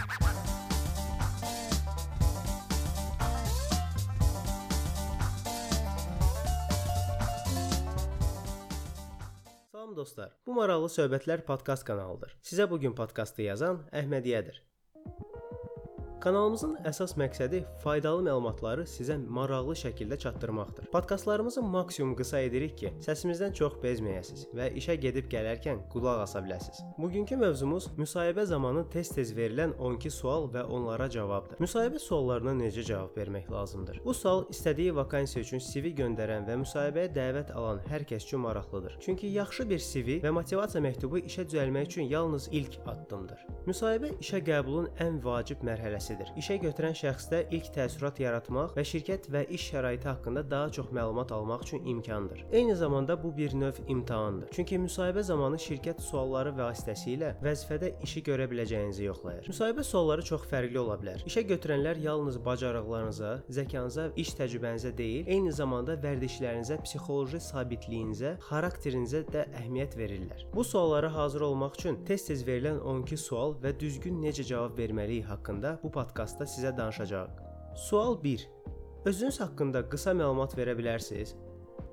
Salam dostlar. Bu maraqlı söhbətlər podkast kanalıdır. Sizə bu gün podkastı yazan Əhmədiyyədir. Kanalımızın əsas məqsədi faydalı məlumatları sizə maraqlı şəkildə çatdırmaqdır. Podkastlarımızı maksimum qısa edirik ki, səsimizdən çox bezməyəsiniz və işə gedib gələrkən qulaq asa biləsiniz. Bugünkü mövzumuz müsahibə zamanı tez-tez verilən 12 sual və onlara cavabdır. Müsahibə suallarına necə cavab vermək lazımdır? Bu sual istədiyi vakansiya üçün CV göndərən və müsahibəyə dəvət alan hər kəs üçün maraqlıdır. Çünki yaxşı bir CV və motivasiya məktubu işə düzəlmək üçün yalnız ilk addımdır. Müsahibə işə qəbulun ən vacib mərhələsidir mərhələsidir. İşə götürən şəxsdə ilk təəssürat yaratmaq və şirkət və iş şəraiti haqqında daha çox məlumat almaq üçün imkandır. Eyni zamanda bu bir növ imtahandır. Çünki müsahibə zamanı şirkət sualları vasitəsilə vəzifədə işi görə biləcəyinizi yoxlayır. Müsahibə sualları çox fərqli ola bilər. İşə götürənlər yalnız bacarıqlarınıza, zəkanıza, iş təcrübənizə deyil, eyni zamanda vərdişlərinizə, psixoloji sabitliyinizə, xarakterinizə də əhəmiyyət verirlər. Bu suallara hazır olmaq üçün tez-tez verilən 12 sual və düzgün necə cavab verməliyik haqqında bu podkastda sizə danışacağıq. Sual 1. Özünüz haqqında qısa məlumat verə bilərsiniz?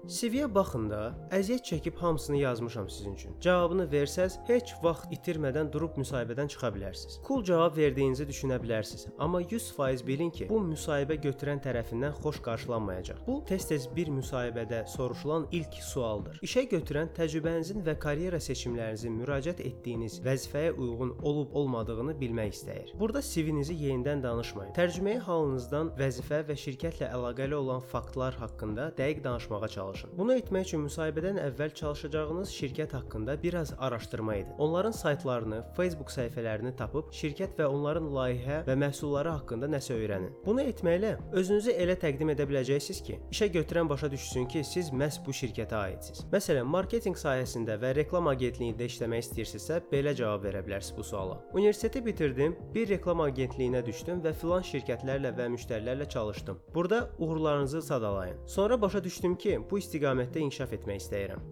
CV-yə baxın da, əziyyət çəkib hamısını yazmışam sizin üçün. Cavabını versəz, heç vaxt itirmədən durub müsahibədən çıxa bilərsiniz. Cool cavab verdiyinizi düşünə bilərsiniz, amma 100% bilin ki, bu müsahibə götürən tərəfindən xoş qarşılanmayacaq. Bu tez-tez bir müsahibədə soruşulan ilk sualdır. İşə götürən təcrübənizin və karyera seçimlərinizin müraciət etdiyiniz vəzifəyə uyğun olub-olmadığını bilmək istəyir. Burada CV-nizi yenidən danışmayın. Tərcüməyi halınızdan vəzifə və şirkətlə əlaqəli olan faktlar haqqında dəqiq danışmağa çalışın çalışın. Bunu etmək üçün müsahibədən əvvəl çalışacağınız şirkət haqqında biraz araşdırma edin. Onların saytlarını, Facebook səhifələrini tapıb şirkət və onların layihə və məhsulları haqqında nəsə öyrənin. Bunu etməklə özünüzü elə təqdim edə biləcəksiniz ki, işə götürən başa düşsün ki, siz məhz bu şirkətə aidsiz. Məsələn, marketinq sahəsində və reklam agentliyində işləmək istəyirsinizsə, belə cavab verə bilərsiniz bu suala. Universiteti bitirdim, bir reklam agentliyinə düşdüm və filan şirkətlərlə və müştərilərlə çalışdım. Burada uğurlarınızı sadalayın. Sonra başa düşdüm ki, bu istiqamətdə inkişaf etmək istəyirəm.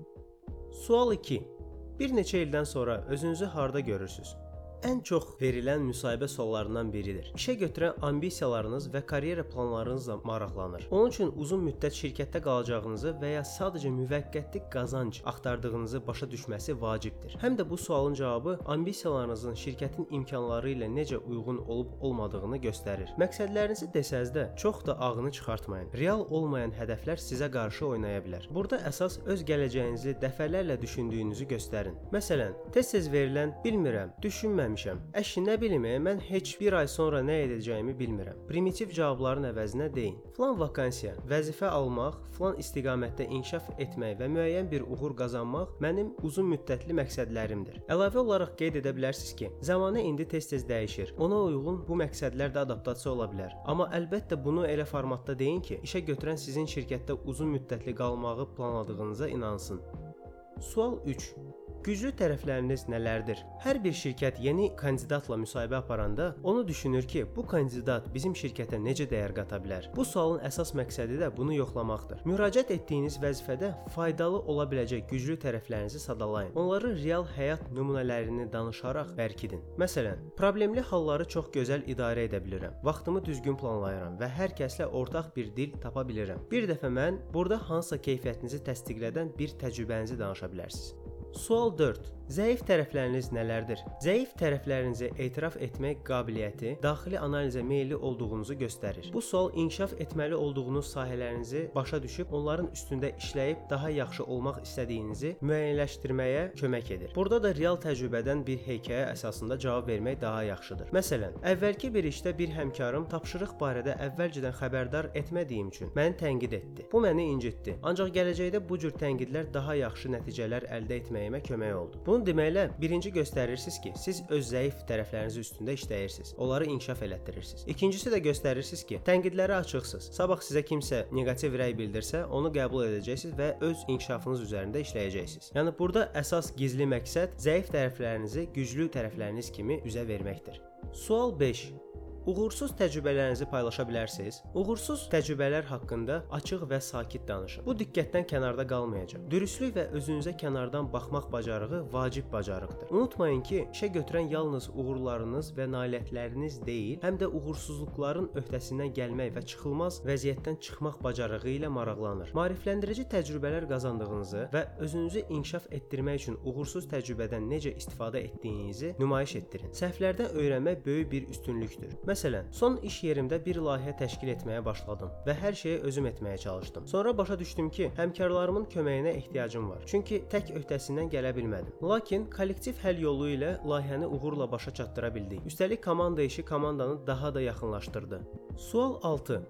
Sual 2. Bir neçə ildən sonra özünüzü harda görürsüz? Ən çox verilən müsahibə suallarından biridir. İşə götürən ambisiyalarınız və karyera planlarınızla maraqlanır. Onun üçün uzun müddət şirkətdə qalacağınızı və ya sadəcə müvəqqəti qazanc axtardığınızı başa düşməsi vacibdir. Həm də bu sualın cavabı ambisiyalarınızın şirkətin imkanları ilə necə uyğun olub-olmadığını göstərir. Məqsədlərinizi desəz də çox da ağını çıxartmayın. Real olmayan hədəflər sizə qarşı oynaya bilər. Burada əsas öz gələcəyinizi dəfələrlə düşündüyünüzü göstərin. Məsələn, tez-tez verilən bilmirəm, düşünməmişəm eləmişəm. Əşi nə bilim, mən heç bir ay sonra nə edəcəyimi bilmirəm. Primitiv cavabların əvəzinə deyin. Falan vakansiya, vəzifə almaq, falan istiqamətdə inkişaf etmək və müəyyən bir uğur qazanmaq mənim uzun müddətli məqsədlərimdir. Əlavə olaraq qeyd edə bilərsiniz ki, zamanı indi tez-tez dəyişir. Ona uyğun bu məqsədlər də adaptasiya ola bilər. Amma əlbəttə bunu elə formatda deyin ki, işə götürən sizin şirkətdə uzun müddətli qalmağı planladığınıza inansın. Sual 3. Güclü tərəfləriniz nələrdir? Hər bir şirkət yeni kandidatla müsahibə aparanda onu düşünür ki, bu kandidat bizim şirkətə necə dəyər qata bilər? Bu sualın əsas məqsədi də bunu yoxlamaqdır. Müraciət etdiyiniz vəzifədə faydalı ola biləcək güclü tərəflərinizi sadalayın. Onları real həyat nümunələrini danışaraq bərkidin. Məsələn, problemli halları çox gözəl idarə edə bilirəm. Vaxtımı düzgün planlayıram və hər kəslə ortaq bir dil tapa bilirəm. Bir dəfə mən burada hansısa keyfiyyətinizi təsdiqlədən bir təcrübənizi danışa bilərsiniz. Sual 4. Zəif tərəfləriniz nələrdir? Zəif tərəflərinizi etiraf etmək qabiliyyəti daxili analizə meylli olduğunuzu göstərir. Bu sual inkişaf etməli olduğunuz sahələrinizi başa düşüb onların üstündə işləyib daha yaxşı olmaq istədiyinizi müəyyənləşdirməyə kömək edir. Burada da real təcrübədən bir hekayə əsasında cavab vermək daha yaxşıdır. Məsələn, əvvəlki bir işdə bir həmkarım tapşırıq barədə əvvəlcədən xəbərdar etmədiyim üçün məni tənqid etdi. Bu məni incitdi. Ancaq gələcəkdə bu cür tənqidlər daha yaxşı nəticələr əldə etməyimə kömək oldu. Bunu deməklə birinci göstərirsiniz ki, siz öz zəif tərəfləriniz üstündə işləyirsiniz. Onları inkişaf elətdirirsiniz. İkincisi də göstərirsiniz ki, tənqidlərə açıqsınız. Sabah sizə kimsə neqativ rəy bildirsə, onu qəbul edəcəksiniz və öz inkişafınız üzərində işləyəcəksiniz. Yəni burada əsas gizli məqsəd zəif tərəflərinizi güclü tərəfləriniz kimi üzə verməkdir. Sual 5. Uğursuz təcrübələrinizi paylaşa bilərsiniz. Uğursuz təcrübələr haqqında açıq və sakit danışın. Bu diqqətdən kənarda qalmayacaq. Dürüstlük və özünüzə kənardan baxmaq bacarığı vacib bacarıqdır. Unutmayın ki, işə götürən yalnız uğurlarınız və nailiyyətləriniz deyil, həm də uğursuzluqların öhdəsindən gəlmək və çıxılmaz vəziyyətdən çıxmaq bacarığı ilə maraqlanır. Maarifləndirici təcrübələr qazandığınızı və özünüzü inkişaf etdirmək üçün uğursuz təcrübədən necə istifadə etdiyinizi nümayiş etdirin. Səhvlərdən öyrənmək böyük bir üstünlükdür. Məsələn, son iş yerimdə bir layihə təşkil etməyə başladım və hər şeyi özüm etməyə çalışdım. Sonra başa düşdüm ki, həmkarlarımın köməyinə ehtiyacım var. Çünki tək öhdəsindən gələ bilmədim. Lakin kollektiv həll yolu ilə layihəni uğurla başa çatdıra bildik. Üstəlik komanda işi komandanı daha da yaxınlaşdırdı. Sual 6.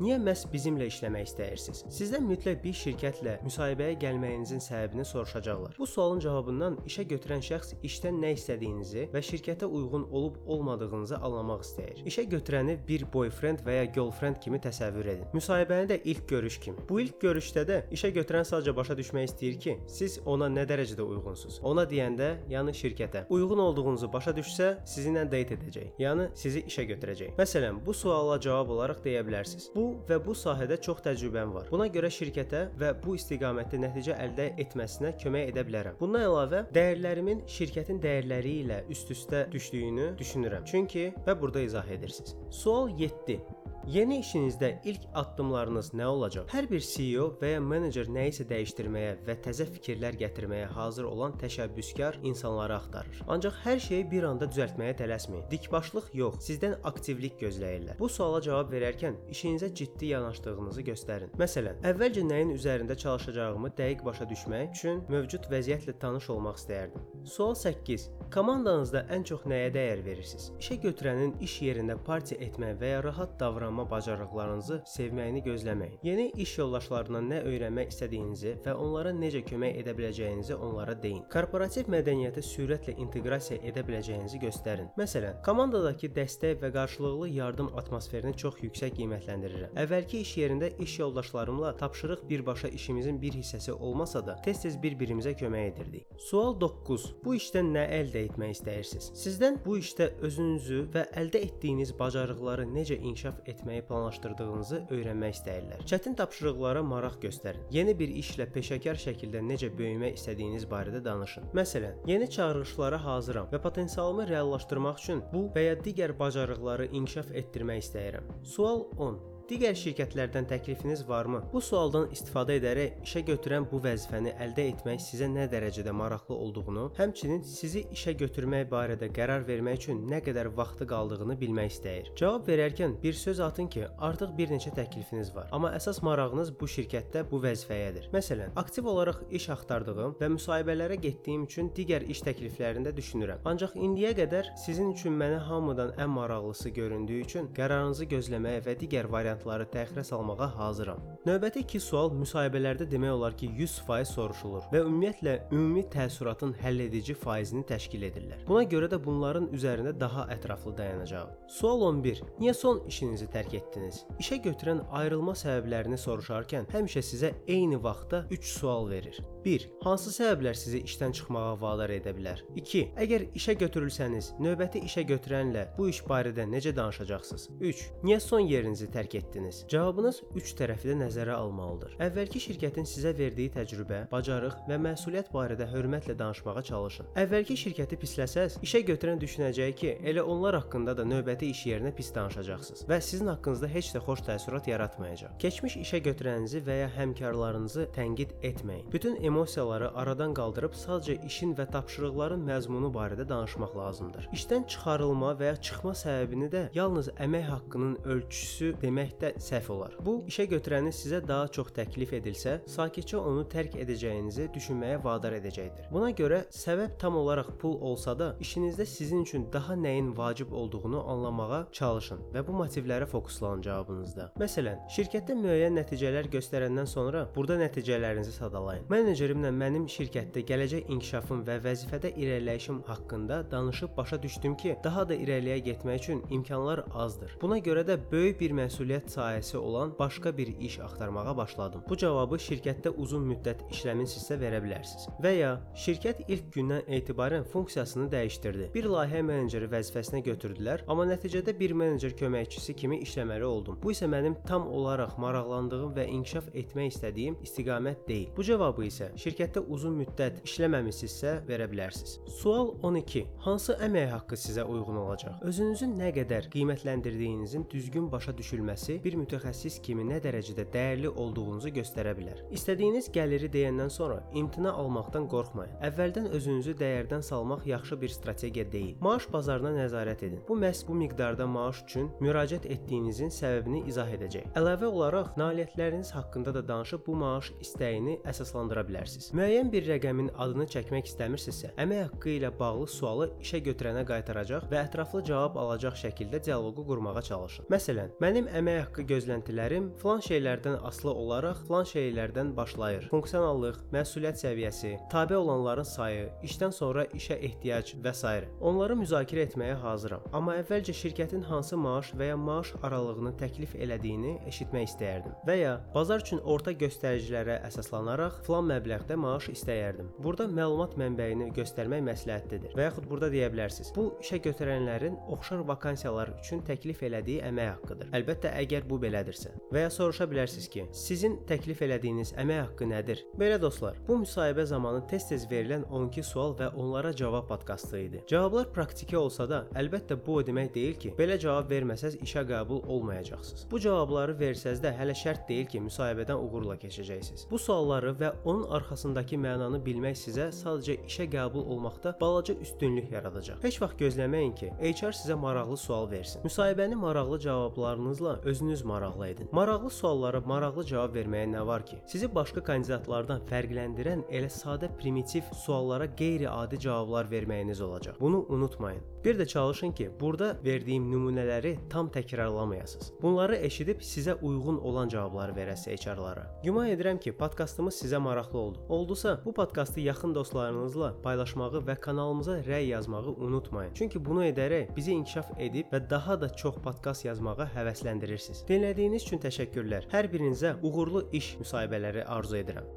Niyə məhz bizimlə işləmək istəyirsiniz? Sizdən mütləq bir şirkətlə müsahibəyə gəlməyinizin səbəbini soruşacaqlar. Bu sualın cavabından işə götürən şəxs işdən nə istədiyinizi və şirkətə uyğun olub olmadığınızı anlamaq istəyir. İşə götürəni bir boyfriend və ya girlfriend kimi təsəvvür edin. Müsahibəni də ilk görüş kimi. Bu ilk görüşdə də işə götürən sadəcə başa düşmək istəyir ki, siz ona nə dərəcədə uyğunsunuz. Ona deyəndə, yəni şirkətə uyğun olduğunuzu başa düşsə, sizinlə date edəcək. Yəni sizi işə götürəcək. Məsələn, bu suala cavab olaraq deyə bilərsiniz. Bu və bu sahədə çox təcrübəm var. Buna görə şirkətə və bu istiqamətdə nəticə əldə etməsinə kömək edə bilərəm. Bundan əlavə, dəyərlərimin şirkətin dəyərləri ilə üst-üstə düşdüyünü düşünürəm. Çünki və burada izah edirsiniz. Sual 7. Yeni işinizdə ilk addımlarınız nə olacaq? Hər bir CEO və ya menecer nəyisə dəyişdirməyə və təzə fikirlər gətirməyə hazır olan təşəbbüskar insanları axtarır. Ancaq hər şeyi bir anda düzəltməyə tələsməyin. Dikbaşlıq yox, sizdən aktivlik gözləyirlər. Bu suala cavab verərkən işinizə ciddi yanaşdığınızı göstərin. Məsələn, əvvəlcə nəyin üzərində çalışacağımı dəqiq başa düşmək üçün mövcud vəziyyətlə tanış olmaq istəyərdim. Sual 8. Komandanızda ən çox nəyə dəyər verirsiniz? İşə götürənin iş yerində partiya etmək və ya rahat davranmaq davranma bacarıqlarınızı sevməyini gözləməyin. Yeni iş yoldaşlarından nə öyrənmək istədiyinizi və onlara necə kömək edə biləcəyinizi onlara deyin. Korporativ mədəniyyətə sürətlə inteqrasiya edə biləcəyinizi göstərin. Məsələn, komandadakı dəstək və qarşılıqlı yardım atmosferini çox yüksək qiymətləndirirəm. Əvvəlki iş yerində iş yoldaşlarımla tapşırıq birbaşa işimizin bir hissəsi olmasa da, tez-tez bir-birimizə kömək edirdik. Sual 9. Bu işdən nə əldə etmək istəyirsiniz? Sizdən bu işdə özünüzü və əldə etdiyiniz bacarıqları necə inkişaf etmək etməyi planlaşdırdığınızı öyrənmək istəyirlər. Çətin tapşırıqlara maraq göstərin. Yeni bir işlə peşəkar şəkildə necə böyümək istədiyiniz barədə danışın. Məsələn, yeni çağırışlara hazıram və potensialımı reallaşdırmaq üçün bu və ya digər bacarıqları inkişaf etdirmək istəyirəm. Sual 10. Digər şirkətlərdən təklifiniz varmı? Bu sualdan istifadə edərək işə götürən bu vəzifəni əldə etmək sizə nə dərəcədə maraqlı olduğunu, həmçinin sizi işə götürmək barədə qərar vermək üçün nə qədər vaxtı qaldığını bilmək istəyir. Cavab verərkən bir söz atın ki, artıq bir neçə təklifiniz var, amma əsas marağınız bu şirkətdə bu vəzifəyədir. Məsələn, aktiv olaraq iş axtardığım və müsahibələrə getdiyim üçün digər iş təkliflərində düşünürəm. Ancaq indiyə qədər sizin üçün mənə hamıdan ən maraqlısı göründüyü üçün qərarınızı gözləməyə və digər variantları variantları təxirə salmağa hazıram. Növbəti 2 sual müsahibələrdə demək olar ki, 100% soruşulur və ümumiyyətlə ümumi təəssüratın həlledici faizini təşkil edirlər. Buna görə də bunların üzərində daha ətraflı dayanacağam. Sual 11. Niyə son işinizi tərk etdiniz? İşə götürən ayrılma səbəblərini soruşarkən həmişə sizə eyni vaxtda 3 sual verir. 1. Hansı səbəblər sizi işdən çıxmağa vadar edə bilər? 2. Əgər işə götürülsəniz, növbəti işə götürənlə bu iş barədə necə danışacaqsınız? 3. Niyə son yerinizi tərk etdiniz? Cavabınız 3 tərəfli nəzərə almalıdır. Əvvəlki şirkətin sizə verdiyi təcrübə, bacarıq və məsuliyyət barədə hörmətlə danışmağa çalışın. Əvvəlki şirkəti pisləsəz, işə götürən düşünəcək ki, elə onlar haqqında da növbəti iş yerinə pis danışacaqsınız və sizin haqqınızda heç də xoş təəssürat yaratmayacaq. Keçmiş işə götürəninizi və ya həmkarlarınızı tənqid etməyin. Bütün emosiyaları aradan qaldırıb sadəcə işin və tapşırıqların məzmunu barədə danışmaq lazımdır. İşdən çıxarılma və ya çıxma səbəbini də yalnız əmək haqqının ölçüsü deməkdə səhv olar. Bu işə götürəni sizə daha çox təklif edilsə, sakitcə onu tərk edəcəyinizi düşünməyə vadar edəcəkdir. Buna görə səbəb tam olaraq pul olsa da, işinizdə sizin üçün daha nəyin vacib olduğunu anlamağa çalışın və bu motivlərə fokuslanın cavabınızda. Məsələn, şirkətdə müəyyən nəticələr göstərəndən sonra burada nəticələrinizi sadalayın. Menecer menecerimlə mənim şirkətdə gələcək inkişafım və vəzifədə irəliləyişim haqqında danışıb başa düşdüm ki, daha da irəliyə getmək üçün imkanlar azdır. Buna görə də böyük bir məsuliyyət sahəsi olan başqa bir iş axtarmağa başladım. Bu cavabı şirkətdə uzun müddət işləmisinizsə verə bilərsiniz. Və ya şirkət ilk gündən etibarən funksiyasını dəyişdirdi. Bir layihə meneceri vəzifəsinə götürdülər, amma nəticədə bir menecer köməkçisi kimi işləməli oldum. Bu isə mənim tam olaraq maraqlandığım və inkişaf etmək istədiyim istiqamət deyil. Bu cavabı isə şirkətdə uzun müddət işləməmisinizsə verə bilərsiniz. Sual 12. Hansı əmək haqqı sizə uyğun olacaq? Özünüzü nə qədər qiymətləndirdiyinizin düzgün başa düşülməsi bir mütəxəssis kimi nə dərəcədə dəyərli olduğunuzu göstərə bilər. İstədiyiniz gəliri deyəndən sonra imtina almaqdan qorxmayın. Əvvəldən özünüzü dəyərdən salmaq yaxşı bir strategiya deyil. Maaş bazarına nəzarət edin. Bu məhz bu miqdarda maaş üçün müraciət etdiyinizin səbəbini izah edəcək. Əlavə olaraq nailiyyətləriniz haqqında da danışıb bu maaş istəyini əsaslandıra bilərsiniz. Müəyyən bir rəqəmin adını çəkmək istəmirsinizsə, əmək haqqı ilə bağlı sualı işə götürənə qaytaracaq və ətraflı cavab alacaq şəkildə dialoqu qurmağa çalışın. Məsələn, mənim əmək haqqı gözləntilərim filan şeylərdən asılı olaraq filan şeylərdən başlayır. Funksionallıq, məsuliyyət səviyyəsi, tabe olanların sayı, işdən sonra işə ehtiyac və s. Onları müzakirə etməyə hazıram. Amma əvvəlcə şirkətin hansı maaş və ya maaş aralığını təklif elədiyini eşitmək istəyərdim. Və ya bazar üçün orta göstəricilərə əsaslanaraq filan məbləğdə maaş istəyərdim. Burada məlumat mənbəyini göstərmək məsləhətlidir. Və yaxud burada deyə bilərsiniz. Bu işə götürənlərin oxşar vakansiyalar üçün təklif elədiyi əmək haqqıdır. Əlbəttə əgər bu belədirsə. Və ya soruşa bilərsiniz ki, sizin təklif elədiyiniz əmək haqqı nədir? Belə dostlar, bu müsahibə zamanı tez-tez verilən 12 sual və onlara cavab podkastı idi. Cavablar praktiki olsa da, əlbəttə bu o demək deyil ki, belə cavab verməsəz işə qəbul olmayacaqsınız. Bu cavabları versəz də hələ şərt deyil ki, müsahibədən uğurla keçəcəksiniz. Bu sualları və onun arxasındakı mənanı bilmək sizə sadəcə işə qəbul olmaqda balaca üstünlük yaradacaq. Heç vaxt gözləməyin ki, HR sizə maraqlı sual versin. Müsahibəni maraqlı cavablarınızla özünüz maraqlı edin. Maraqlı suallara maraqlı cavab verməyə nə var ki? Sizi başqa kandidatlardan fərqləndirən elə sadə primitiv suallara qeyri-adi cavablar verməyiniz olacaq. Bunu unutmayın. Bir də çalışın ki, burada verdiyim nümunələri tam təkrarlamayasınız. Bunları eşidib sizə uyğun olan cavabları verəsiz HR-lara. Güman edirəm ki, podkastımız sizə maraqlı oldu. Oldusa, bu podkastı yaxın dostlarınızla paylaşmağı və kanalımıza rəy yazmağı unutmayın. Çünki bunu edərək bizi inkişaf edib və daha da çox podkast yazmağa həvəsləndirirsiniz. Dinlədiyiniz üçün təşəkkürlər. Hər birinizə uğurlu iş müsahibələri arzu edirəm.